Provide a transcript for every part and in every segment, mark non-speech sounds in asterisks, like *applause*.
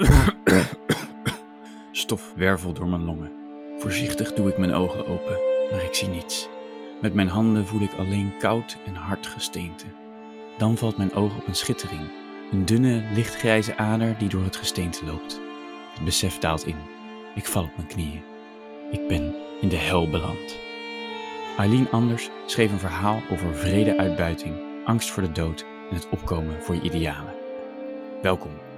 *coughs* Stof wervelt door mijn longen. Voorzichtig doe ik mijn ogen open, maar ik zie niets. Met mijn handen voel ik alleen koud en hard gesteente. Dan valt mijn oog op een schittering, een dunne, lichtgrijze ader die door het gesteente loopt. Het besef daalt in. Ik val op mijn knieën. Ik ben in de hel beland. Eileen Anders schreef een verhaal over vrede uitbuiting, angst voor de dood en het opkomen voor je idealen. Welkom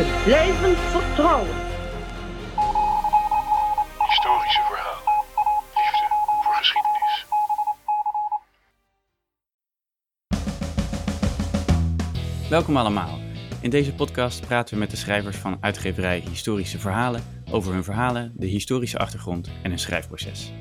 te blijven vertrouwen. Historische verhalen. Liefde voor geschiedenis. Welkom allemaal. In deze podcast praten we met de schrijvers van uitgeverij Historische Verhalen over hun verhalen, de historische achtergrond en hun schrijfproces.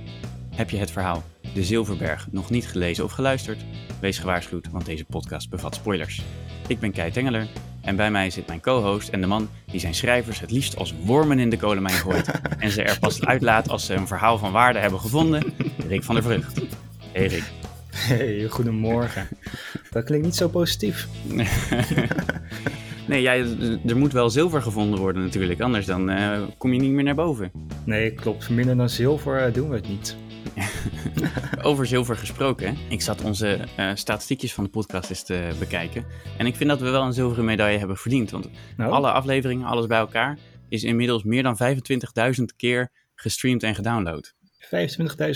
Heb je het verhaal De Zilverberg nog niet gelezen of geluisterd? Wees gewaarschuwd, want deze podcast bevat spoilers. Ik ben Kai Tengeler en bij mij zit mijn co-host en de man die zijn schrijvers het liefst als wormen in de kolenmijn gooit *laughs* en ze er pas uitlaat als ze een verhaal van waarde hebben gevonden, Rick van der Vrucht. Hey Rick. Hey, goedemorgen. Dat klinkt niet zo positief. *laughs* nee, ja, er moet wel zilver gevonden worden natuurlijk, anders dan uh, kom je niet meer naar boven. Nee, klopt. Minder dan zilver uh, doen we het niet. *laughs* Over zilver gesproken, ik zat onze uh, statistiekjes van de podcast eens te bekijken. En ik vind dat we wel een zilveren medaille hebben verdiend. Want nou? alle afleveringen, alles bij elkaar, is inmiddels meer dan 25.000 keer gestreamd en gedownload.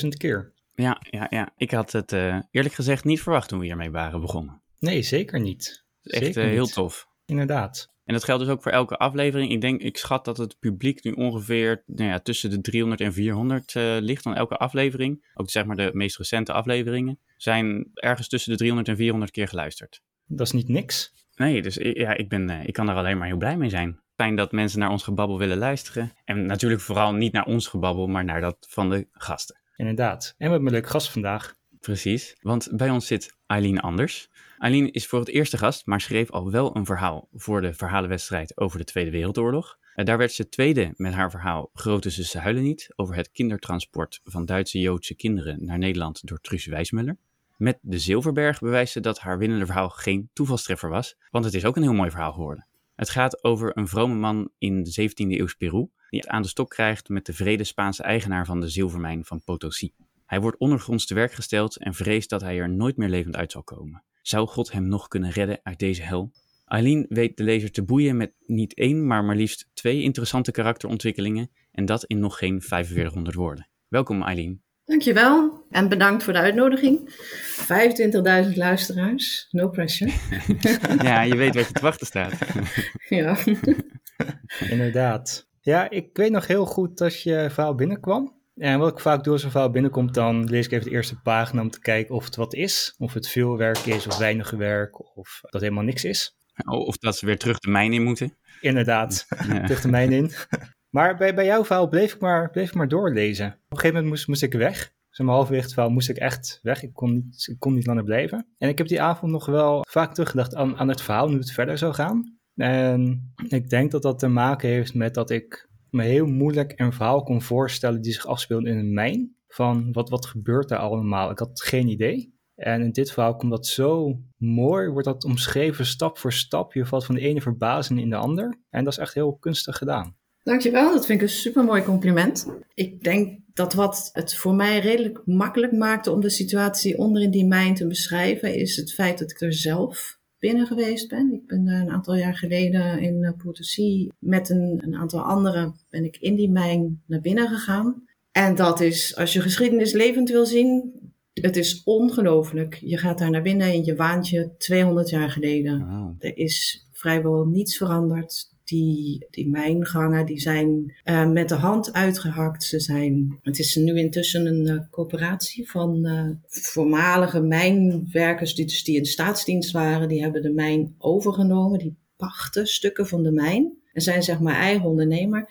25.000 keer? Ja, ja, ja, ik had het uh, eerlijk gezegd niet verwacht toen we hiermee waren begonnen. Nee, zeker niet. Echt zeker uh, heel tof. Inderdaad. En dat geldt dus ook voor elke aflevering. Ik denk, ik schat dat het publiek nu ongeveer nou ja, tussen de 300 en 400 uh, ligt van elke aflevering. Ook zeg maar de meest recente afleveringen zijn ergens tussen de 300 en 400 keer geluisterd. Dat is niet niks. Nee, dus ja, ik, ben, uh, ik kan er alleen maar heel blij mee zijn. Fijn dat mensen naar ons gebabbel willen luisteren. En natuurlijk vooral niet naar ons gebabbel, maar naar dat van de gasten. Inderdaad. En we hebben een leuk gast vandaag. Precies, want bij ons zit Eileen Anders. Eileen is voor het eerste gast, maar schreef al wel een verhaal voor de verhalenwedstrijd over de Tweede Wereldoorlog. Daar werd ze tweede met haar verhaal Grote Zussen Huilen Niet over het kindertransport van Duitse Joodse kinderen naar Nederland door Truus Wijsmuller. Met de Zilverberg bewijst ze dat haar winnende verhaal geen toevalstreffer was, want het is ook een heel mooi verhaal geworden. Het gaat over een vrome man in de 17e eeuws Peru die het aan de stok krijgt met de vrede Spaanse eigenaar van de zilvermijn van Potosi. Hij wordt ondergronds te werk gesteld en vreest dat hij er nooit meer levend uit zal komen. Zou God hem nog kunnen redden uit deze hel? Eileen weet de lezer te boeien met niet één, maar maar liefst twee interessante karakterontwikkelingen en dat in nog geen 4500 woorden. Welkom Eileen. Dankjewel en bedankt voor de uitnodiging. 25.000 luisteraars, no pressure. *laughs* ja, je weet wat je te wachten staat. *laughs* ja. *laughs* Inderdaad. Ja, ik weet nog heel goed dat je verhaal binnenkwam. En wat ik vaak doe als een verhaal binnenkomt, dan lees ik even de eerste pagina om te kijken of het wat is. Of het veel werk is of weinig werk of dat helemaal niks is. Of dat ze weer terug de mijn in moeten. Inderdaad, *laughs* ja. terug de mijn in. Maar bij, bij jouw verhaal bleef ik, maar, bleef ik maar doorlezen. Op een gegeven moment moest, moest ik weg. Zeg maar halverwege het verhaal moest ik echt weg. Ik kon, niet, ik kon niet langer blijven. En ik heb die avond nog wel vaak teruggedacht aan, aan het verhaal, hoe het verder zou gaan. En ik denk dat dat te maken heeft met dat ik me heel moeilijk een verhaal kon voorstellen die zich afspeelde in een mijn. Van wat, wat gebeurt daar allemaal? Ik had geen idee. En in dit verhaal komt dat zo mooi, wordt dat omschreven stap voor stap. Je valt van de ene verbazing in de ander. En dat is echt heel kunstig gedaan. Dankjewel, dat vind ik een super mooi compliment. Ik denk dat wat het voor mij redelijk makkelijk maakte om de situatie onder in die mijn te beschrijven, is het feit dat ik er zelf binnen geweest ben. Ik ben een aantal jaar geleden in Potosi met een, een aantal anderen ben ik in die mijn naar binnen gegaan. En dat is, als je geschiedenis levend wil zien, het is ongelooflijk. Je gaat daar naar binnen en je waant je 200 jaar geleden. Wow. Er is vrijwel niets veranderd. Die, die mijngangen die zijn uh, met de hand uitgehakt. Ze zijn, het is nu intussen een uh, coöperatie van uh, voormalige mijnwerkers die, dus die in staatsdienst waren. Die hebben de mijn overgenomen. Die pachten stukken van de mijn en zijn zeg maar eigen ondernemer.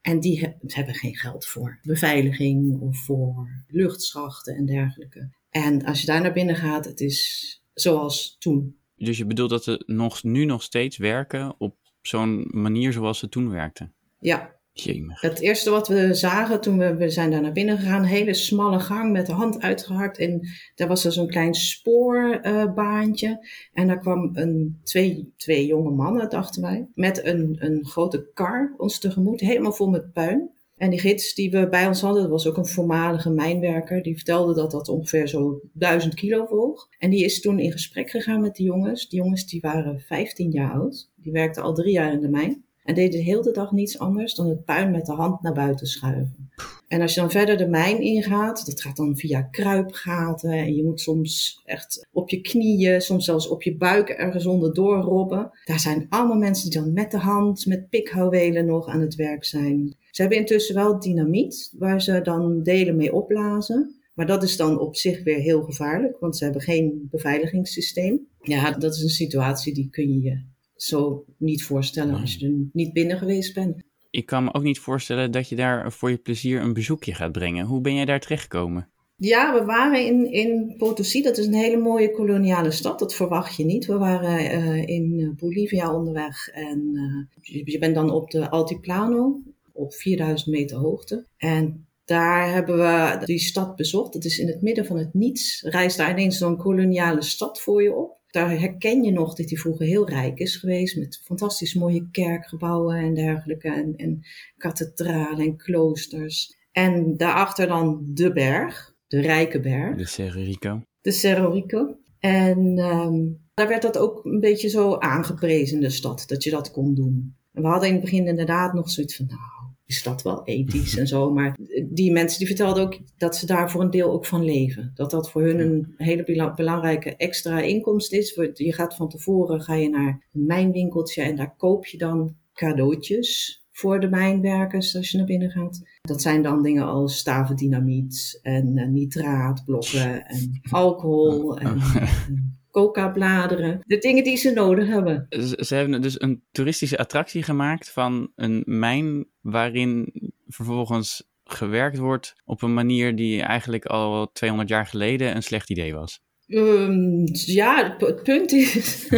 En die he- hebben geen geld voor beveiliging of voor luchtschachten en dergelijke. En als je daar naar binnen gaat, het is zoals toen. Dus je bedoelt dat ze nog, nu nog steeds werken op zo'n manier zoals ze toen werkten? Ja, Jemig. Het eerste wat we zagen toen we, we zijn daar naar binnen gegaan, een hele smalle gang met de hand uitgehakt. En daar was er zo'n klein spoorbaantje. en daar kwam een, twee, twee jonge mannen, dachten wij, met een, een grote kar ons tegemoet, helemaal vol met puin. En die gids die we bij ons hadden, dat was ook een voormalige mijnwerker, die vertelde dat dat ongeveer zo duizend kilo woog. En die is toen in gesprek gegaan met die jongens. Die jongens die waren 15 jaar oud, die werkten al drie jaar in de mijn. En deden de hele dag niets anders dan het puin met de hand naar buiten schuiven. En als je dan verder de mijn ingaat, dat gaat dan via kruipgaten. En je moet soms echt op je knieën, soms zelfs op je buik ergens onderdoor robben. Daar zijn allemaal mensen die dan met de hand, met pikhouwelen nog aan het werk zijn. Ze hebben intussen wel dynamiet, waar ze dan delen mee opblazen. Maar dat is dan op zich weer heel gevaarlijk, want ze hebben geen beveiligingssysteem. Ja, dat is een situatie die kun je je zo niet voorstellen als je er niet binnen geweest bent. Ik kan me ook niet voorstellen dat je daar voor je plezier een bezoekje gaat brengen. Hoe ben jij daar terechtgekomen? Ja, we waren in, in Potosí. Dat is een hele mooie koloniale stad. Dat verwacht je niet. We waren eh, in Bolivia onderweg. En eh, je, je bent dan op de Altiplano, op 4000 meter hoogte. En daar hebben we die stad bezocht. Het is in het midden van het niets. Rijst daar ineens zo'n koloniale stad voor je op. Daar herken je nog dat hij vroeger heel rijk is geweest. Met fantastisch mooie kerkgebouwen en dergelijke. En, en kathedralen en kloosters. En daarachter dan de berg, de rijke berg. De Cerro Rico. De Cerro Rico. En ehm, daar werd dat ook een beetje zo aangeprezen in de stad, dat je dat kon doen. En we hadden in het begin inderdaad nog zoiets van, nou, is dat wel ethisch en zo. Maar die mensen die vertelden ook dat ze daar voor een deel ook van leven. Dat dat voor hun een hele bela- belangrijke extra inkomst is. Je gaat van tevoren ga je naar een mijnwinkeltje en daar koop je dan cadeautjes voor de mijnwerkers als je naar binnen gaat. Dat zijn dan dingen als staven dynamiet en eh, nitraatblokken en alcohol en, en coca-bladeren. De dingen die ze nodig hebben. Ze, ze hebben dus een toeristische attractie gemaakt van een mijn waarin vervolgens gewerkt wordt op een manier die eigenlijk al 200 jaar geleden een slecht idee was. Um, ja, het, het punt is.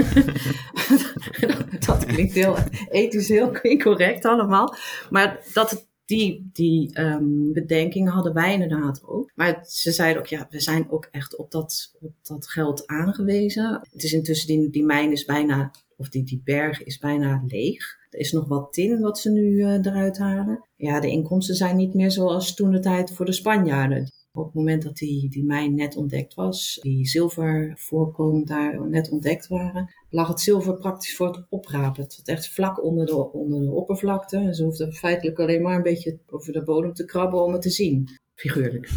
*laughs* dat klinkt heel ethisch heel incorrect allemaal. Maar dat het die, die um, bedenkingen hadden wij inderdaad ook. Maar ze zeiden ook, ja, we zijn ook echt op dat, op dat geld aangewezen. Het is intussen, die, die mijn is bijna, of die, die berg is bijna leeg. Er is nog wat tin wat ze nu uh, eruit halen. Ja, de inkomsten zijn niet meer zoals toen de tijd voor de Spanjaarden. Op het moment dat die, die mijn net ontdekt was, die zilvervoorkomend daar net ontdekt waren, lag het zilver praktisch voor het oprapen. Het zat echt vlak onder de, onder de oppervlakte. En ze hoefden feitelijk alleen maar een beetje over de bodem te krabben om het te zien. Figuurlijk.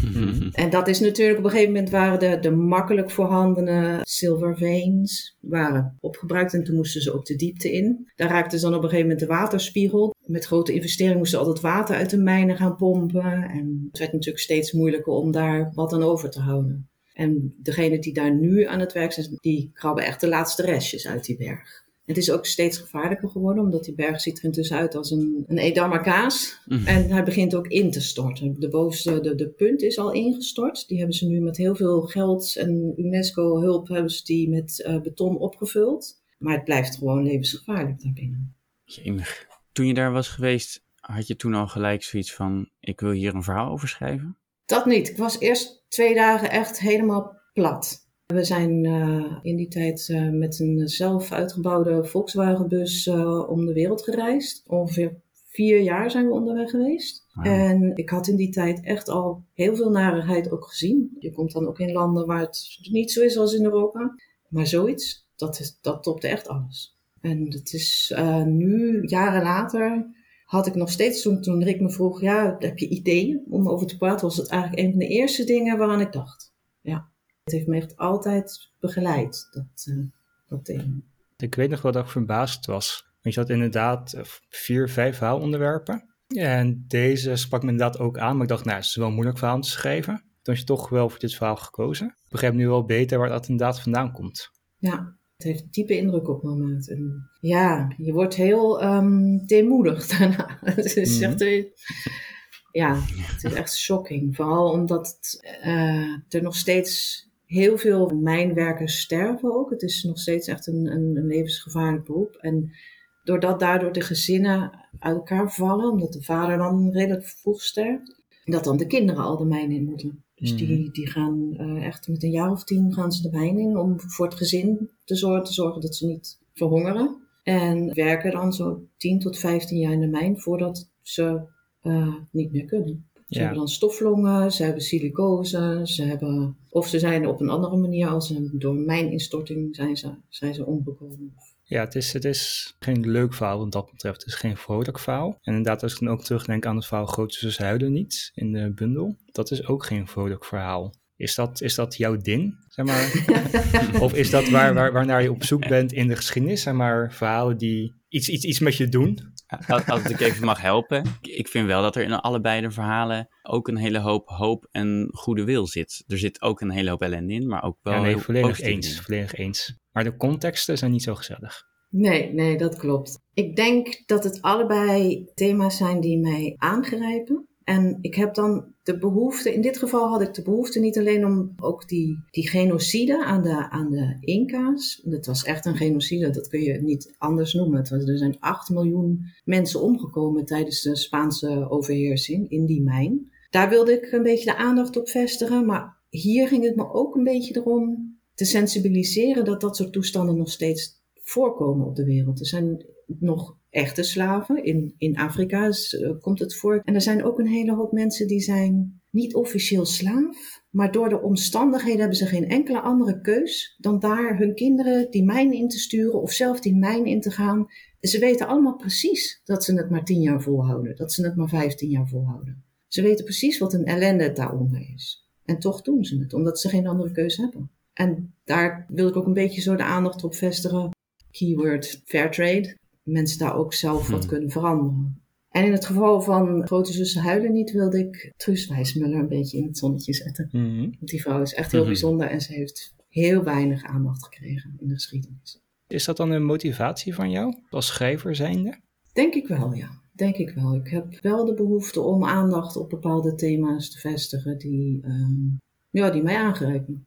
En dat is natuurlijk op een gegeven moment waren de, de makkelijk voorhandene silver veins waren opgebruikt en toen moesten ze ook de diepte in. Daar raakte ze dan op een gegeven moment de waterspiegel. Met grote investeringen moesten altijd water uit de mijnen gaan pompen. En het werd natuurlijk steeds moeilijker om daar wat aan over te houden. En degenen die daar nu aan het werk zijn, die krabben echt de laatste restjes uit die berg. Het is ook steeds gevaarlijker geworden, omdat die berg ziet er intussen uit als een, een Edammer kaas. Mm. En hij begint ook in te storten. De bovenste, de, de punt is al ingestort. Die hebben ze nu met heel veel geld en UNESCO-hulp hebben ze die met uh, beton opgevuld. Maar het blijft gewoon levensgevaarlijk daarbinnen. Jemig. Toen je daar was geweest, had je toen al gelijk zoiets van, ik wil hier een verhaal over schrijven? Dat niet. Ik was eerst twee dagen echt helemaal plat. We zijn uh, in die tijd uh, met een zelf uitgebouwde Volkswagenbus uh, om de wereld gereisd. Ongeveer vier jaar zijn we onderweg geweest. Wow. En ik had in die tijd echt al heel veel narigheid ook gezien. Je komt dan ook in landen waar het niet zo is als in Europa. Maar zoiets, dat, is, dat topte echt alles. En het is nu, jaren later, had ik nog steeds, toen, toen Rick me vroeg, ja, heb je ideeën om over te praten? Was het eigenlijk een van de eerste dingen waaraan ik dacht. Het heeft me echt altijd begeleid, dat, uh, dat thema. Ik weet nog wel dat ik verbaasd was. Want je had inderdaad vier, vijf verhaalonderwerpen. En deze sprak me inderdaad ook aan. Maar ik dacht, nou, het is wel een moeilijk verhaal om te schrijven. Toen had je toch wel voor dit verhaal gekozen. Ik begrijp nu wel beter waar dat inderdaad vandaan komt. Ja, Het heeft een diepe indruk op me gemaakt. En ja, je wordt heel um, deemoedig *laughs* daarna. het is echt, eh, ja, het is echt shocking. Vooral omdat het, uh, er nog steeds heel veel mijnwerkers sterven ook. Het is nog steeds echt een, een, een levensgevaarlijk beroep. En doordat daardoor de gezinnen uit elkaar vallen, omdat de vader dan redelijk vroeg sterft, dat dan de kinderen al de mijn in moeten. Dus die, Mhm. die gaan eh, echt met een jaar of tien gaan ze de mijn in om voor het gezin te zorgen, te zorgen dat ze niet verhongeren. En werken dan zo 10 tot 15 jaar in de mijn voordat ze eh, niet meer kunnen. Ze Ja. hebben dan stoflongen, ze hebben silicose, ze hebben, of ze zijn op een andere manier, als een, door mijninstorting zijn ze, zijn ze omgekomen. Ja, het is, het is geen leuk verhaal wat dat betreft. Het is geen vrolijk verhaal. En inderdaad, als ik dan ook terugdenk aan het verhaal Grote Zus Huilen niet in de bundel, dat is ook geen vrolijk verhaal. Is dat, is dat jouw ding, zeg maar? *laughs* of is dat waar, waar, waarnaar je op zoek bent in de geschiedenis, zeg maar, verhalen die iets, iets, iets met je doen? Als, ik even mag helpen. Ik- vind wel dat er in allebei de verhalen ook een hele hoop hoop en goede wil zit. Er zit ook een hele hoop ellende in, maar ook wel ja, nee, volledig eens, volledig eens. Maar de contexten zijn niet zo gezellig. Nee, nee, dat klopt. Ik denk dat het allebei thema's zijn die mij aangrijpen. En ik heb dan de behoefte, in dit geval had ik de behoefte niet alleen om ook die, die genocide aan de, aan de Inca's. Dat was echt een genocide, dat kun je niet anders noemen. Was, er zijn 8 miljoen mensen omgekomen tijdens de Spaanse overheersing in die mijn. Daar wilde ik een beetje de aandacht op vestigen. Maar hier ging het me ook een beetje erom te sensibiliseren dat dat soort toestanden nog steeds voorkomen op de wereld. Er zijn nog echte slaven. In, in Afrika is, eh, komt het voor. En er zijn ook een hele hoop mensen die zijn niet officieel slaaf. Maar door de omstandigheden hebben ze geen enkele andere keus dan daar hun kinderen die mijn in te sturen of zelf die mijn in te gaan. Ze weten allemaal precies dat ze het maar tien jaar volhouden. Dat ze het maar vijftien jaar volhouden. Ze weten precies wat een ellende daaronder is. En toch doen ze het, omdat ze geen andere keus hebben. En daar wil ik ook een beetje zo de aandacht op vestigen. Keyword fairtrade. Mensen daar ook zelf wat Hmm. kunnen veranderen. En in het geval van Grote Zussen Huilen niet wilde ik Truus Wijsmuller een beetje in het zonnetje zetten. Mhm. Want die vrouw is echt heel Mhm. bijzonder en ze heeft heel weinig aandacht gekregen in de geschiedenis. Is dat dan een motivatie van jou, als schrijver zijnde? Denk ik wel, ja. Denk ik wel. Ik heb wel de behoefte om aandacht op bepaalde thema's te vestigen die, ehm, ja, die mij aangrijpen.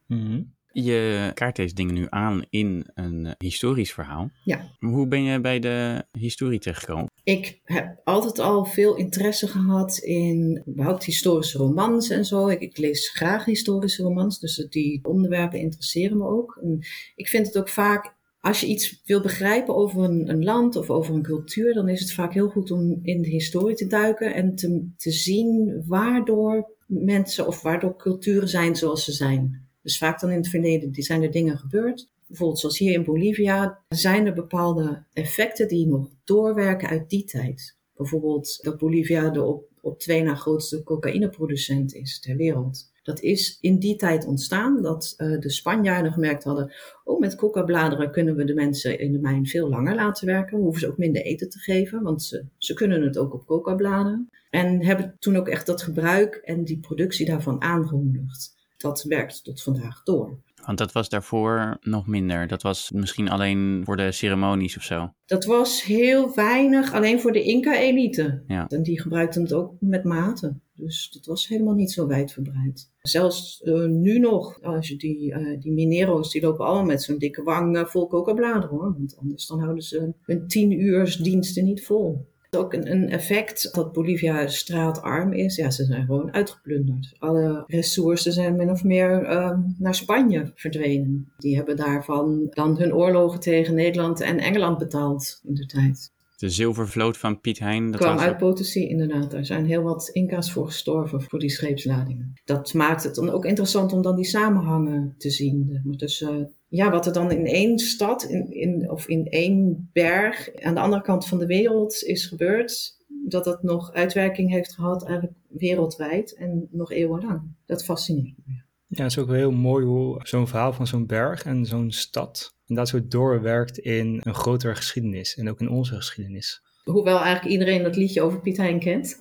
Je kaart deze dingen nu aan in een eh, historisch verhaal. Ja. Hoe ben je bij de historie terechtgekomen? Ik heb altijd al veel interesse gehad in überhaupt historische romans en zo. Ik, ik lees graag historische romans, dus die onderwerpen interesseren me ook. En ik vind het ook vaak, als je iets wil begrijpen over een, een land of over een cultuur, dan is het vaak heel goed om in de historie te duiken en te, te zien waardoor mensen of waardoor culturen zijn zoals ze zijn. Dus vaak dan in het verleden die zijn er dingen gebeurd. Bijvoorbeeld zoals hier in Bolivia zijn er bepaalde effecten die nog doorwerken uit die tijd. Bijvoorbeeld dat Bolivia de op, op twee na grootste cocaïneproducent is ter wereld. Dat is in die tijd ontstaan dat eh, de Spanjaarden gemerkt hadden, oh met coca-bladeren kunnen we de mensen in de mijn veel langer laten werken. We hoeven ze ook minder eten te geven, want ze, ze kunnen het ook op coca-bladeren. En hebben toen ook echt dat gebruik en die productie daarvan aangemoedigd. Dat werkt tot vandaag door. Want dat was daarvoor nog minder. Dat was misschien alleen voor de ceremonies of zo. Dat was heel weinig, alleen voor de Inca-elite. Ja. En die gebruikten het ook met mate. Dus dat was helemaal niet zo wijdverbreid. Zelfs eh, nu nog, als je die, eh, die minero's, die lopen allemaal met zo'n dikke wang eh, vol coca-bladeren hoor. Want anders dan houden ze hun tien uur diensten niet vol. Ook een, een effect dat Bolivia straatarm is. Ja, ze zijn gewoon uitgeplunderd. Alle ressources zijn min of meer eh, naar Spanje verdwenen. Die hebben daarvan dan hun oorlogen tegen Nederland en Engeland betaald in de tijd. De zilvervloot van Piet Hein. Dat kwam was uit Potosi, inderdaad. Daar zijn heel wat Inca's voor gestorven, voor die scheepsladingen. Dat maakt het dan ook interessant om dan die samenhangen te zien. Tussen ja, wat er dan in één stad in, in, of in één berg aan de andere kant van de wereld is gebeurd, dat dat nog uitwerking heeft gehad eigenlijk wereldwijd en nog eeuwenlang. Dat fascineert me. Ja, het is ook wel heel mooi hoe zo'n verhaal van zo'n berg en zo'n stad inderdaad zo doorwerkt in een grotere geschiedenis en ook in onze geschiedenis. Hoewel eigenlijk iedereen dat liedje over Piet Hein kent. *laughs*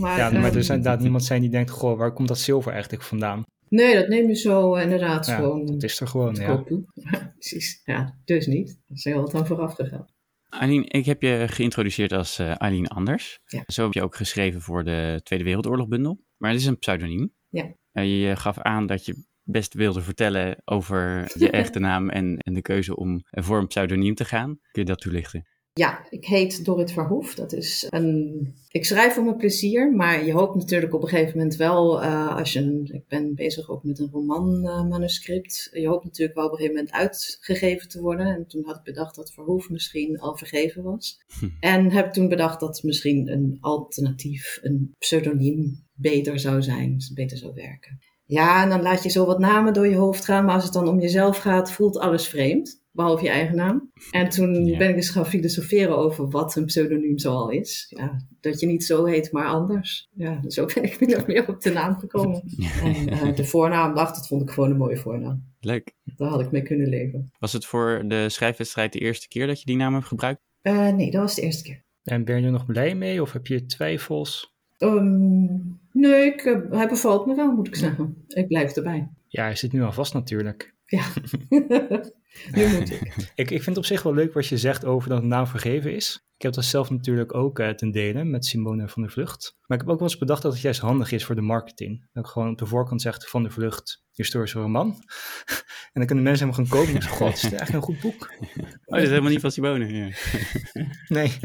maar, ja, maar er ehm, zou inderdaad niemand zijn die denkt, goh, waar komt dat zilver eigenlijk vandaan? Nee, dat neem je zo inderdaad Ja, gewoon dat is er gewoon, ja. koop toe. *laughs* Ja, precies. Ja, dus niet. Dat is heel wat aan vooraf gegaan. Eileen, ik heb je geïntroduceerd als eh Eileen Anders. Ja. Zo heb je ook geschreven voor de Tweede Wereldoorlog bundel. Maar het is een pseudoniem. Ja. Eh, je gaf aan dat je best wilde vertellen over je *laughs* echte naam en, en de keuze om voor een pseudoniem te gaan. Kun je dat toelichten? Ja, ik heet Dorrit Verhoef. Dat is een... Ik schrijf voor mijn plezier, maar je hoopt natuurlijk op een gegeven moment wel, eh, als je een... Ik ben bezig ook met een romanmanuscript. je hoopt natuurlijk wel op een gegeven moment uitgegeven te worden. En toen had ik bedacht dat Verhoef misschien al vergeven was. En heb toen bedacht dat misschien een alternatief, een pseudoniem, beter zou zijn. Dus beter zou werken. Ja, en dan laat je zo wat namen door je hoofd gaan. Maar als het dan om jezelf gaat, voelt alles vreemd. Behalve je eigen naam. En toen Ja. ben ik dus gaan filosoferen over wat een pseudoniem zoal is. Ja, dat je niet zo heet, maar anders. Ja, zo ben ik min of meer op de naam gekomen. En eh, de voornaam, dacht, dat vond ik gewoon een mooie voornaam. Leuk. Daar had ik mee kunnen leven. Was het voor de schrijfwedstrijd de eerste keer dat je die naam hebt gebruikt? Eh, nee, dat was de eerste keer. En ben je er nog blij mee of heb je twijfels? Ehm, nee, ik, eh, hij bevalt me wel, moet ik zeggen. Ik blijf erbij. Ja, hij zit nu al vast natuurlijk. Ja, *laughs* nu moet ik. Ik, ik vind het op zich wel leuk wat je zegt over dat de naam vergeven is. Ik heb dat zelf natuurlijk ook eh, ten dele met Simone van der Vlucht. Maar ik heb ook wel eens bedacht dat het juist handig is voor de marketing. Dat ik gewoon op de voorkant zeg van der Vlucht, historische roman. *laughs* en dan kunnen mensen hem gaan kopen en zeggen, god, is dit eigenlijk een goed boek? Oh, dat is helemaal niet van Simone. Ja. *laughs* Nee, *laughs*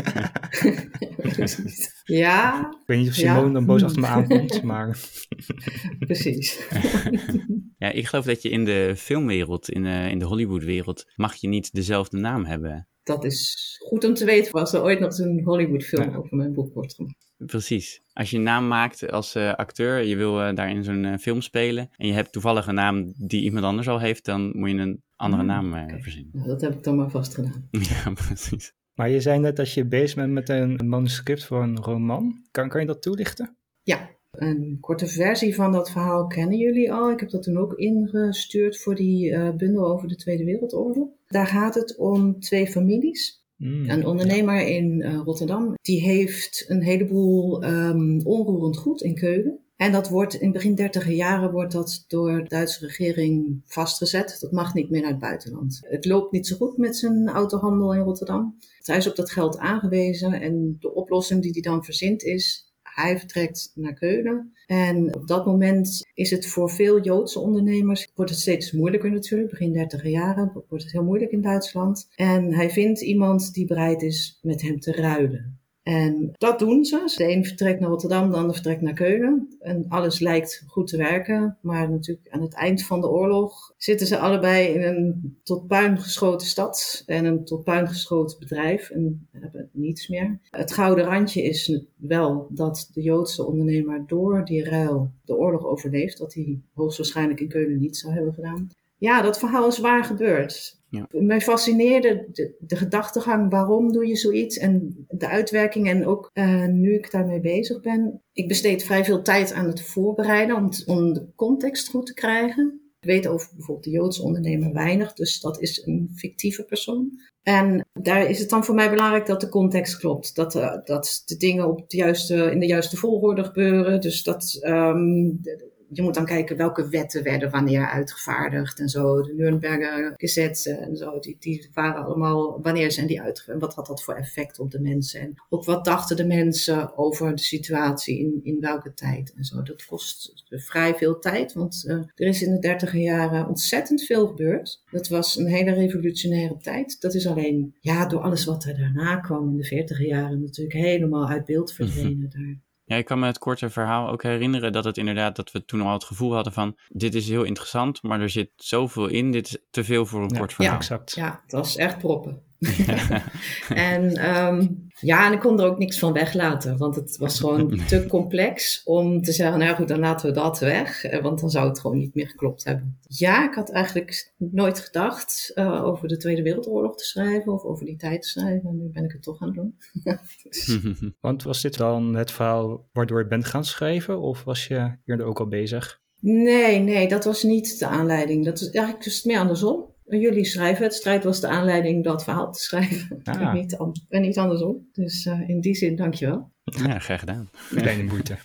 Ja, ik weet niet of Ja. Simone dan boos achter me aankomt, maar precies. ja, ik geloof dat je in de filmwereld, in de, in de Hollywoodwereld, mag je niet dezelfde naam hebben. Dat is goed om te weten als er ooit nog een Hollywood-film Ja. over mijn boek wordt gemaakt. Precies. Als je een naam maakt als eh, acteur, je wil eh, daar in zo'n eh, film spelen en je hebt toevallig een naam die iemand anders al heeft, dan moet je een andere Hmm, naam eh, verzinnen. Nou, dat heb ik dan maar vast gedaan. *laughs* ja, precies. Maar je zei net dat je bezig bent met een manuscript voor een roman. Kan, kan je dat toelichten? Ja, een korte versie van dat verhaal kennen jullie al. Ik heb dat toen ook ingestuurd voor die eh, bundel over de Tweede Wereldoorlog. Daar gaat het om twee families. Hmm. Een ondernemer in eh, Rotterdam, die heeft een heleboel ehm, onroerend goed in Keulen. En dat wordt in begin dertiger jaren wordt dat door de Duitse regering vastgezet. Dat mag niet meer naar het buitenland. Het loopt niet zo goed met zijn autohandel in Rotterdam. Hij is op dat geld aangewezen en de oplossing die hij dan verzint is... Hij vertrekt naar Keulen en op dat moment is het voor veel Joodse ondernemers, wordt het steeds moeilijker natuurlijk, begin dertiger jaren wordt het heel moeilijk in Duitsland. En hij vindt iemand die bereid is met hem te ruilen. En dat doen ze. De een vertrekt naar Rotterdam, de ander vertrekt naar Keulen. En alles lijkt goed te werken. Maar natuurlijk aan het eind van de oorlog zitten ze allebei in een tot puin geschoten stad en een tot puin geschoten bedrijf en hebben niets meer. Het gouden randje is wel dat de Joodse ondernemer door die ruil de oorlog overleeft. Wat hij hoogstwaarschijnlijk in Keulen niet zou hebben gedaan. Ja, dat verhaal is waar gebeurd. Ja. Mij fascineerde de, gedachtegang, waarom doe je zoiets en de uitwerking. En ook eh, nu ik daarmee bezig ben, ik besteed vrij veel tijd aan het voorbereiden om, de context goed te krijgen. Ik weet over bijvoorbeeld de Joodse ondernemer weinig, dus dat is een fictieve persoon. En daar is het dan voor mij belangrijk dat de context klopt. Dat, eh, dat de dingen op de juiste, in de juiste volgorde gebeuren. Dus dat ehm, je moet dan kijken welke wetten werden wanneer uitgevaardigd en zo. De Nuremberger gesetzen en zo, die, die waren allemaal, wanneer zijn die uitgevaardigd? En wat had dat voor effect op de mensen? En ook wat dachten de mensen over de situatie in, in welke tijd en zo. Dat kost vrij veel tijd, want eh, er is in de dertiger jaren ontzettend veel gebeurd. Dat was een hele revolutionaire tijd. Dat is alleen, ja, door alles wat er daarna kwam in de veertiger jaren natuurlijk helemaal uit beeld verdwenen daar. Ja, ik kan me het korte verhaal ook herinneren dat het inderdaad, dat we toen al het gevoel hadden van, dit is heel interessant, maar er zit zoveel in, dit is te veel voor een Ja, kort verhaal. Exact. Ja, het was echt proppen. *laughs* *laughs* en ehm, ja, en ik kon er ook niks van weglaten, want het was gewoon *laughs* te complex om te zeggen, nou goed, dan laten we dat weg, eh, want dan zou het gewoon niet meer geklopt hebben. Ja, ik had eigenlijk nooit gedacht eh, over de Tweede Wereldoorlog te schrijven of over die tijd te schrijven, en nu ben ik het toch aan het doen. *laughs* Dus- *laughs* Want was dit dan het verhaal waardoor je bent gaan schrijven of was je hier ook al bezig? Nee, nee, dat was niet de aanleiding. Dat is eigenlijk dus meer andersom. Jullie schrijfwedstrijd was de aanleiding dat verhaal te schrijven. *laughs* Ah. En, niet en niet andersom. Dus eh, in die zin, dankjewel. ja, graag gedaan. Kleine moeite.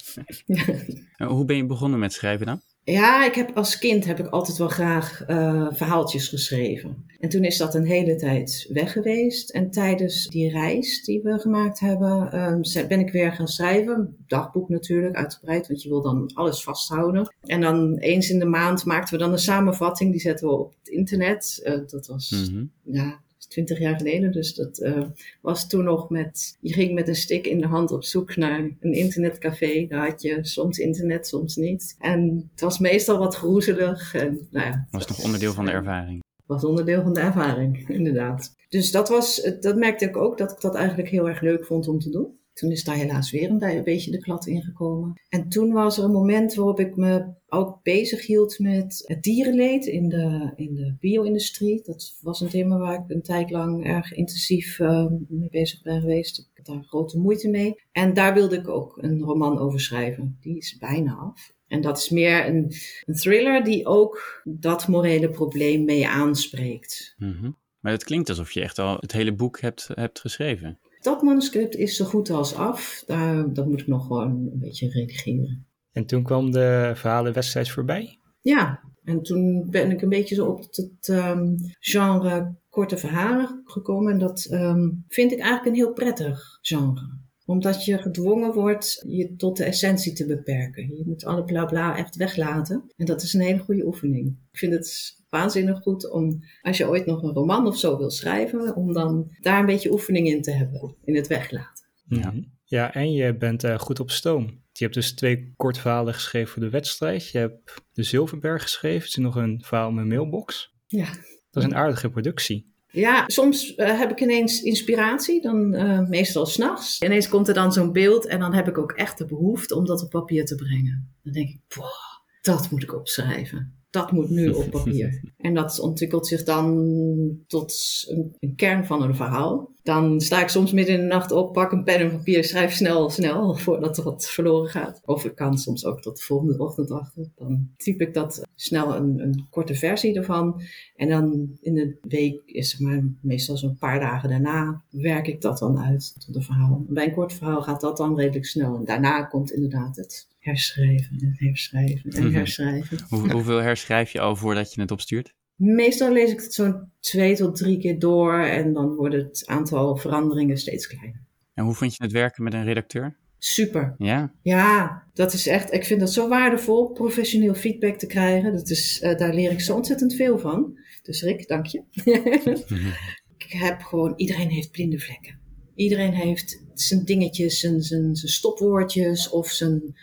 Ja. Hoe ben je begonnen met schrijven dan? Ja, ik heb als kind heb ik altijd wel graag uh, verhaaltjes geschreven. En toen is dat een hele tijd weg geweest. En tijdens die reis die we gemaakt hebben, um, ben ik weer gaan schrijven. Dagboek natuurlijk, uitgebreid, want je wil dan alles vasthouden. En dan eens in de maand maakten we dan een samenvatting, die zetten we op het internet. Uh, dat was, mm -hmm. ja, twintig jaar geleden. Dus dat uh, was toen nog met, je ging met een stick in de hand op zoek naar een internetcafé. Daar had je soms internet, soms niet. En het was meestal wat groezelig. En, nou ja, was toch onderdeel van de ervaring? Was onderdeel van de ervaring, *laughs* inderdaad. Dus dat was, dat merkte ik ook, dat ik dat eigenlijk heel erg leuk vond om te doen. Toen is daar helaas weer een beetje de klad ingekomen. En toen was er een moment waarop ik me ook bezig hield met het dierenleed in de, in de bio-industrie. Dat was een thema waar ik een tijd lang erg intensief uh, mee bezig ben geweest. Ik heb daar grote moeite mee. En daar wilde ik ook een roman over schrijven. Die is bijna af. En dat is meer een, een thriller die ook dat morele probleem mee aanspreekt. -hmm. Maar het klinkt alsof je echt al het hele boek hebt, hebt geschreven. Dat manuscript is zo goed als af. Daar, dat moet ik nog gewoon een beetje redigeren. En toen kwam de verhalenwedstrijd voorbij? Ja, en toen ben ik een beetje zo op het um, genre korte verhalen gekomen. En dat um, vind ik eigenlijk een heel prettig genre omdat je gedwongen wordt je tot de essentie te beperken. Je moet alle bla bla echt weglaten. En dat is een hele goede oefening. Ik vind het waanzinnig goed om, als je ooit nog een roman of zo wil schrijven, om dan daar een beetje oefening in te hebben, in het weglaten. Ja, ja en je bent uh, goed op stoom. Je hebt dus twee korte verhalen geschreven voor de wedstrijd. Je hebt de Zilverberg geschreven. Er is nog een verhaal in mijn mailbox. Ja. Dat is een aardige productie. Ja, soms uh, heb ik ineens inspiratie, dan uh, meestal s'nachts. Ineens komt er dan zo'n beeld en dan heb ik ook echt de behoefte om dat op papier te brengen. Dan denk ik, boah, dat moet ik opschrijven dat moet nu op papier. *laughs* En dat ontwikkelt zich dan tot een, een, kern van een verhaal. Dan sta ik soms midden in de nacht op, pak een pen en papier, schrijf snel, snel, *laughs* voordat er wat verloren gaat. Of ik kan soms ook tot de volgende ochtend wachten. Dan typ ik dat snel een, een korte versie ervan. En dan in de week, is zeg maar meestal zo'n paar dagen daarna, werk ik dat dan uit tot een verhaal. Bij een kort verhaal gaat dat dan redelijk snel. En daarna komt inderdaad het herschrijven en herschrijven en mhm. herschrijven. Hoe, *laughs* hoeveel herschrijf je al voordat je het opstuurt? Meestal lees ik het zo'n twee tot drie keer door en dan wordt het aantal veranderingen steeds kleiner. En hoe vind je het werken met een redacteur? Super. Ja? Ja, dat is echt, ik vind dat zo waardevol, professioneel feedback te krijgen. Dat is, uh, daar leer ik zo ontzettend veel van. Dus Rick, dank je. *laughs* ik heb gewoon, iedereen heeft blinde vlekken. Iedereen heeft zijn dingetjes, zijn, zijn, zijn stopwoordjes of zijn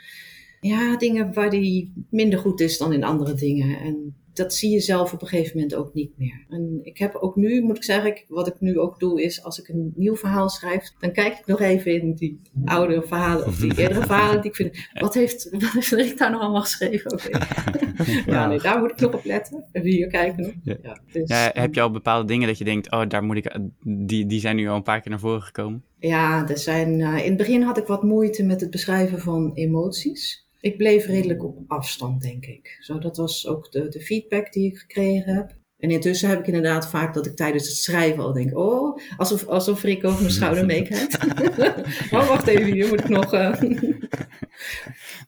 ja, dingen waar die minder goed is dan in andere dingen. En dat zie je zelf op een gegeven moment ook niet meer. En ik heb ook nu, moet ik zeggen, wat ik nu ook doe, is als ik een nieuw verhaal schrijf, dan kijk ik nog even in die oude verhalen of die eerdere verhalen die ik vind. Wat heeft, *laughs* wat heeft Rick daar nog allemaal geschreven? Okay. *laughs* ja, nee, daar moet ik nog op letten. Even hier kijken nog. Ja. dus, ja, heb je al bepaalde dingen dat je denkt, oh, daar moet ik, die, die zijn nu al een paar keer naar voren gekomen? Ja, er zijn, uh, in het begin had ik wat moeite met het beschrijven van emoties. Ik bleef redelijk op afstand, denk ik. Zo, dat was ook de, de feedback die ik gekregen heb. En intussen heb ik inderdaad vaak dat ik tijdens het schrijven al denk: oh, alsof, alsof Rick over mijn schouder *laughs* meekijkt. *laughs* oh, wacht even, hier moet ik nog. Uh...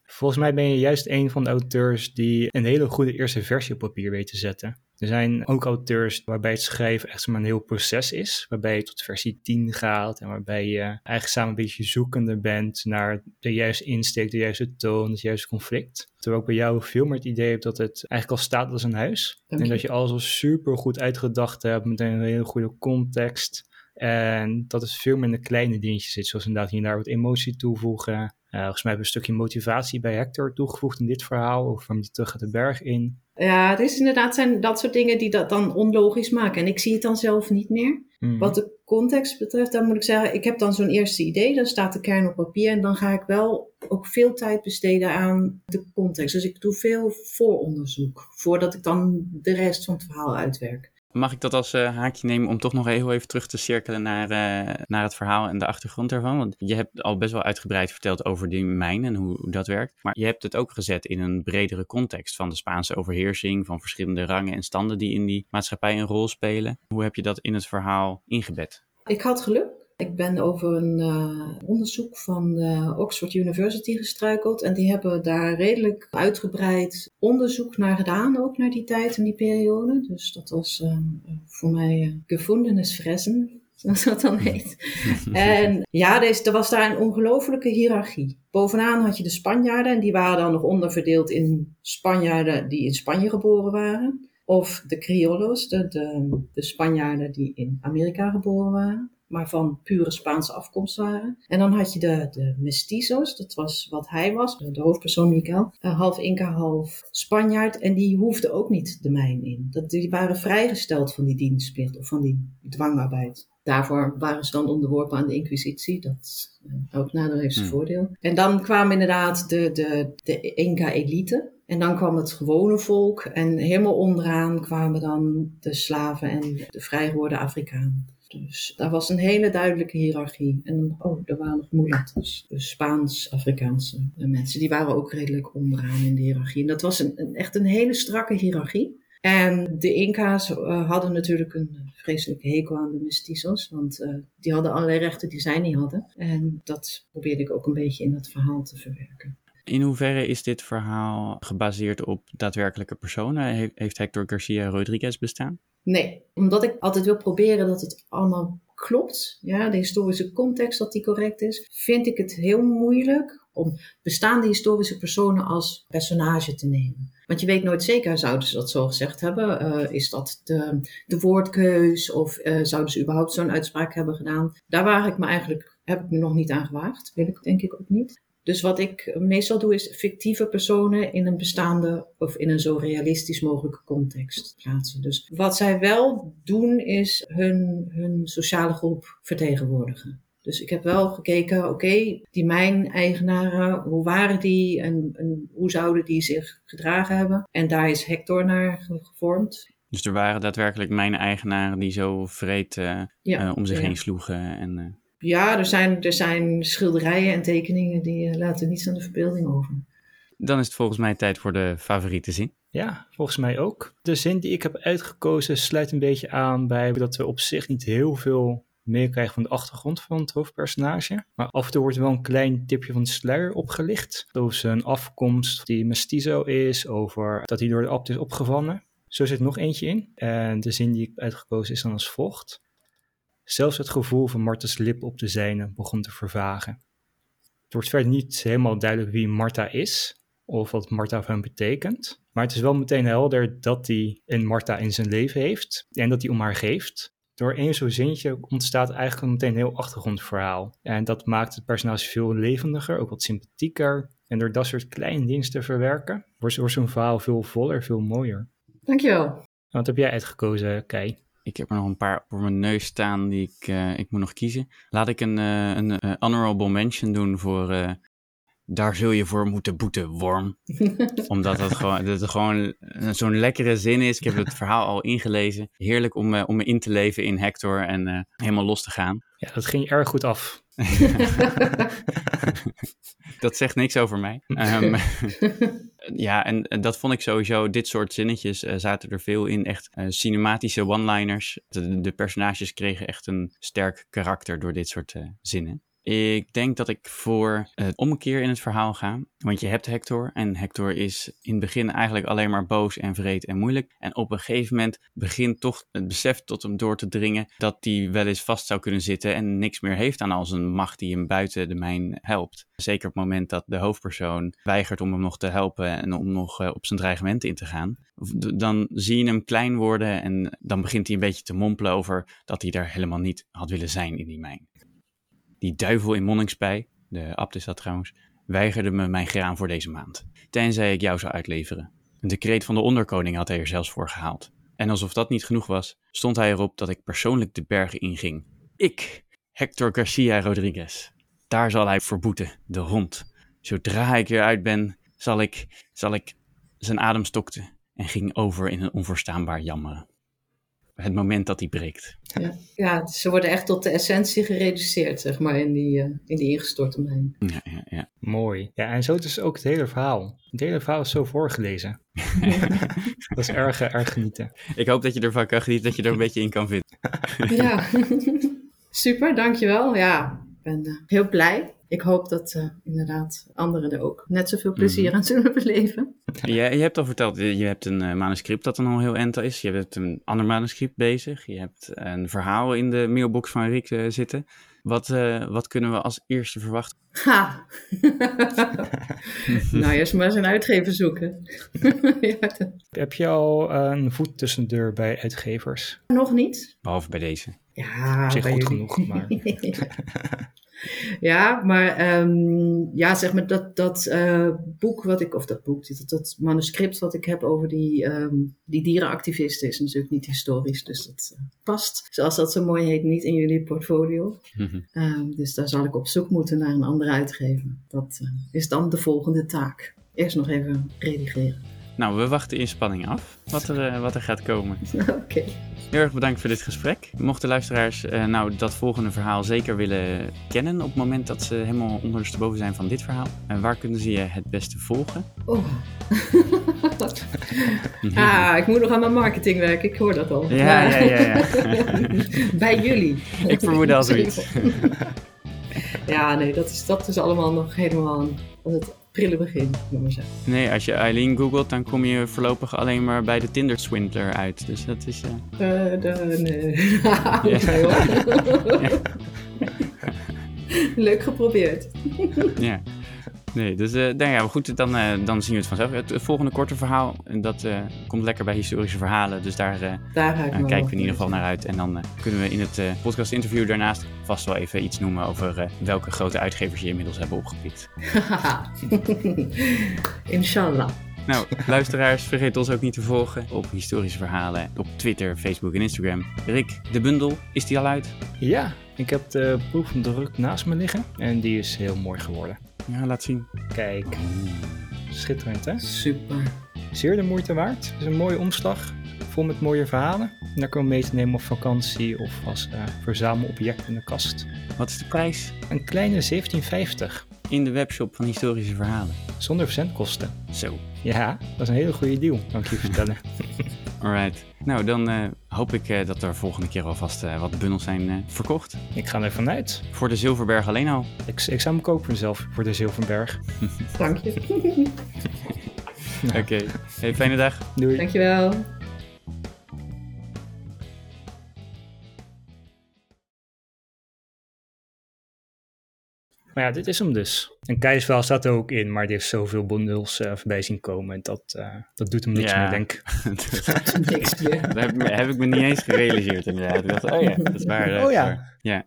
Volgens mij ben je juist een van de auteurs die een hele goede eerste versie op papier weet te zetten. Er zijn ook auteurs waarbij het schrijven echt maar een heel proces is. Waarbij je tot versie 10 gaat en waarbij je eigenlijk samen een beetje zoekende bent naar de juiste insteek, de juiste toon, het juiste conflict. Terwijl ik bij jou veel meer het idee heb dat het eigenlijk al staat als een huis. En dat je alles al super goed uitgedacht hebt met een hele goede context. En dat het veel minder kleine dingetjes zit, zoals inderdaad hier daar wat emotie toevoegen. Uh, volgens mij hebben we een stukje motivatie bij Hector toegevoegd in dit verhaal, over waarom hij terug gaat de berg in. Ja, het is inderdaad zijn dat soort dingen die dat dan onlogisch maken. En ik zie het dan zelf niet meer. Mhm. Wat de context betreft, dan moet ik zeggen, ik heb dan zo'n eerste idee, dan staat de kern op papier en dan ga ik wel ook veel tijd besteden aan de context. Dus ik doe veel vooronderzoek voordat ik dan de rest van het verhaal uitwerk. Mag ik dat als uh, haakje nemen om toch nog heel even terug te cirkelen naar, uh, naar het verhaal en de achtergrond daarvan? Want je hebt al best wel uitgebreid verteld over die mijn en hoe, hoe, dat werkt. Maar je hebt het ook gezet in een bredere context van de Spaanse overheersing, van verschillende rangen en standen die in die maatschappij een rol spelen. Hoe heb je dat in het verhaal ingebed? Ik had geluk. Ik ben over een uh, onderzoek van uh, Oxford University gestruikeld. En die hebben daar redelijk uitgebreid onderzoek naar gedaan, ook naar die tijd en die periode. Dus dat was uh, voor mij gevoelensfressen, *laughs* zoals dat dan heet. *laughs* en ja, deze, er was daar een ongelofelijke hiërarchie. Bovenaan had je de Spanjaarden en die waren dan nog onderverdeeld in Spanjaarden die in Spanje geboren waren. Of de Criollos, de, de, de Spanjaarden die in Amerika geboren waren maar van pure Spaanse afkomst waren. En dan had je de, de mestizos, dat was wat hij was, de hoofdpersoon Miguel, uh, half Inca, half Spanjaard. En die hoefden ook niet de mijn in. Dat, die waren vrijgesteld van die dienstplicht of van die dwangarbeid. Daarvoor waren ze dan onderworpen aan de inquisitie. Dat uh, ook nadeel heeft zijn hmm. voordeel. En dan kwamen inderdaad de, de, de Inca-elite. En dan kwam het gewone volk. En helemaal onderaan kwamen dan de slaven en de vrijgeworden Afrikanen. Dus daar was een hele duidelijke hiërarchie. En oh, er waren nog mulatto's, dus Spaans-Afrikaanse mensen. Die waren ook redelijk onderaan in de hiërarchie. En dat was een, echt een hele strakke hiërarchie. En de Inca's uh, hadden natuurlijk een vreselijke hekel aan de mestizos, want uh, die hadden allerlei rechten die zij niet hadden. En dat probeerde ik ook een beetje in dat verhaal te verwerken. In hoeverre is dit verhaal gebaseerd op daadwerkelijke personen? Heeft Hector Garcia Rodriguez bestaan? Nee, omdat ik altijd wil proberen dat het allemaal klopt, ja, de historische context dat die correct is, vind ik het heel moeilijk om bestaande historische personen als personage te nemen. Want je weet nooit zeker, zouden ze dat zo gezegd hebben? Uh, is dat de, de woordkeus? Of uh, zouden ze überhaupt zo'n uitspraak hebben gedaan? Daar waar ik me eigenlijk, heb ik me nog niet aan gewaagd. Wil ik denk ik ook niet. Dus wat ik meestal doe is fictieve personen in een bestaande of in een zo realistisch mogelijke context plaatsen. Dus wat zij wel doen is hun, hun sociale groep vertegenwoordigen. Dus ik heb wel gekeken, oké, die mijn-eigenaren, hoe waren die en, en, hoe zouden die zich gedragen hebben? En daar is Hector naar gevormd. Dus er waren daadwerkelijk mijn-eigenaren die zo vreed uh, ja, uh, om zich ja. heen sloegen en... Uh... Ja, er zijn, er zijn schilderijen en tekeningen die uh, laten niets aan de verbeelding over. Dan is het volgens mij tijd voor de favoriete zin. Ja, volgens mij ook. De zin die ik heb uitgekozen sluit een beetje aan bij dat we op zich niet heel veel meekrijgen van de achtergrond van het hoofdpersonage. Maar af en toe wordt er wel een klein tipje van de sluier opgelicht. Over zijn afkomst, die mestizo is, over dat hij door de abt is opgevangen. Zo zit nog eentje in. En de zin die ik heb uitgekozen is dan als volgt. Zelfs het gevoel van Marta's lip op de zijne begon te vervagen. Het wordt verder niet helemaal duidelijk wie Marta is of wat Marta voor hem betekent. Maar het is wel meteen helder dat hij een Marta in zijn leven heeft en dat hij om haar geeft. Door één zo'n zinnetje ontstaat eigenlijk meteen een heel achtergrondverhaal. En dat maakt het personage veel levendiger, ook wat sympathieker. En door dat soort kleine dingen te verwerken, wordt zo'n verhaal veel voller, veel mooier. Dankjewel. Wat heb jij uitgekozen, Kai? Ik heb er nog een paar voor mijn neus staan die ik, uh, ik moet nog kiezen. Laat ik een, uh, een uh, honorable mention doen voor Daar zul je voor moeten boeten, worm. *laughs* Omdat dat gewoon, dat het gewoon zo'n lekkere zin is. Ik heb het verhaal al ingelezen. Heerlijk om, om me in te leven in Hector en helemaal los te gaan. Ja, dat ging erg goed af. *laughs* dat zegt niks over mij. Um, *laughs* ja, en, dat vond ik sowieso, dit soort zinnetjes uh, zaten er veel in. Echt uh, cinematische one-liners. De, de, personages kregen echt een sterk karakter door dit soort uh, zinnen. Ik denk dat ik voor het omkeer in het verhaal ga. Want je hebt Hector en Hector is in het begin eigenlijk alleen maar boos en vreed en moeilijk. En op een gegeven moment begint toch het besef tot hem door te dringen dat hij wel eens vast zou kunnen zitten en niks meer heeft aan al zijn macht die hem buiten de mijn helpt. Zeker op het moment dat de hoofdpersoon weigert om hem nog te helpen en om nog uh, op zijn dreigement in te gaan. Dan zie je hem klein worden en dan begint hij een beetje te mompelen over dat hij daar helemaal niet had willen zijn in die mijn. Die duivel in Monningspij, de abt is dat trouwens, weigerde me mijn graan voor deze maand, tenzij ik jou zou uitleveren. Een decreet van de onderkoning had hij er zelfs voor gehaald. En alsof dat niet genoeg was, stond hij erop dat ik persoonlijk de bergen inging. Ik, Hector Garcia Rodriguez. Daar zal hij voor boeten, de hond. Zodra ik weer uit ben, zal ik, zal ik... Zijn adem stokte en ging over in een onverstaanbaar jammeren het moment dat die breekt. Ja, ja ze worden echt tot de essentie gereduceerd, zeg maar, in die, uh, in die ingestorte mijn. Ja, ja, ja. Mooi. Ja, en zo is ook het hele verhaal. Het hele verhaal is zo voorgelezen. *laughs* dat is erg, erg genieten. Ik hoop dat je ervan kan genieten, dat je er een beetje in kan vinden. ja. *laughs* Super, dankjewel. Ja, ik ben eh, heel blij. Ik hoop dat eh, inderdaad anderen er ook net zoveel plezier Mhm. aan zullen *laughs* beleven. Je, je hebt al verteld, je hebt een eh, manuscript dat dan al heel ent is. Je hebt een ander manuscript bezig. Je hebt een verhaal in de mailbox van Rick eh, zitten. Wat, eh, wat kunnen we als eerste verwachten? Ha! *laughs* nou, eerst maar eens een uitgever zoeken. *laughs* ja, dat- Heb je al een voet tussen de deur bij uitgevers? nog niet. Behalve bij deze. Ja, Op zich goed jullie. genoeg, maar... *laughs* ja, maar ehm, ja, zeg maar dat, dat eh, boek wat ik, of dat boek, dat, dat manuscript wat ik heb over die, ehm, die dierenactivisten is natuurlijk niet historisch. Dus dat eh, past, zoals dat zo mooi heet, niet in jullie portfolio. Mhm. Ehm, dus daar zal ik op zoek moeten naar een andere uitgever. Dat eh, is dan de volgende taak. Eerst nog even redigeren. Nou, we wachten in spanning af wat er, wat er gaat komen. *laughs* Oké. Heel erg bedankt voor dit gesprek. Mochten luisteraars eh, nou dat volgende verhaal zeker willen kennen op het moment dat ze helemaal ondersteboven zijn van dit verhaal, en waar kunnen ze je het beste volgen? Oh. *laughs* ah, ik moet nog aan mijn marketing werken, ik hoor dat al. Ja, ja, ja, ja. *laughs* Bij jullie. Ik vermoedde al zoiets. *laughs* ja, nee, dat is, dat is allemaal nog helemaal prille begin, ik maar zeggen. Nee, als je Eileen googelt, dan kom je voorlopig alleen maar bij de Tinder Swindler uit. Dus dat is. Eh, de, *laughs* nee. Hoor. *laughs* Leuk geprobeerd. ja. Nee, dus eh nou ja, goed, dan, eh, dan zien we het vanzelf. Het, het volgende korte verhaal, en dat eh, komt lekker bij historische verhalen. Dus daar eh, Daar kijken we in ieder geval naar uit. En dan eh, kunnen we in het eh podcast interview daarnaast vast wel even iets noemen over eh, welke grote uitgevers je inmiddels hebben opgepikt. *laughs* Inshallah. Nou, luisteraars, vergeet ons ook niet te volgen op historische verhalen op Twitter, Facebook en Instagram. Rick, de bundel, is die al uit? Ja, ik heb de proefdruk naast me liggen en die is heel mooi geworden. Ja, laat zien. Kijk, schitterend hè? Super. Zeer de moeite waard. Het is een mooie omslag, vol met mooie verhalen. Daar kan je mee te nemen op vakantie of als eh, verzamelobject in de kast. Wat is de prijs? Een kleine 17,50 In de webshop van historische verhalen. zonder verzendkosten. Zo. Ja, dat is een hele goede deal, kan ik je vertellen. *laughs* Alright. Nou, dan eh, hoop ik eh, dat er volgende keer alvast eh, wat bundels zijn eh, verkocht. ik ga ervan uit. Voor de Zilverberg alleen al. Ik, ik zou hem kopen zelf voor de Zilverberg. *laughs* Dank je. *laughs* Oké. Hey, fijne dag. Doei. Dankjewel. Maar ja, dit is hem dus. En Keiswel staat er ook in, maar die heeft zoveel bundels eh, voorbij zien komen. Dat, eh, dat doet hem niks Ja. meer, denk ik. *laughs* Niks meer. Daar heb, ik me- heb ik me niet eens gerealiseerd inderdaad. Ik dacht, oh ja, dat is waar. dat Oh is ja. waar. Ja.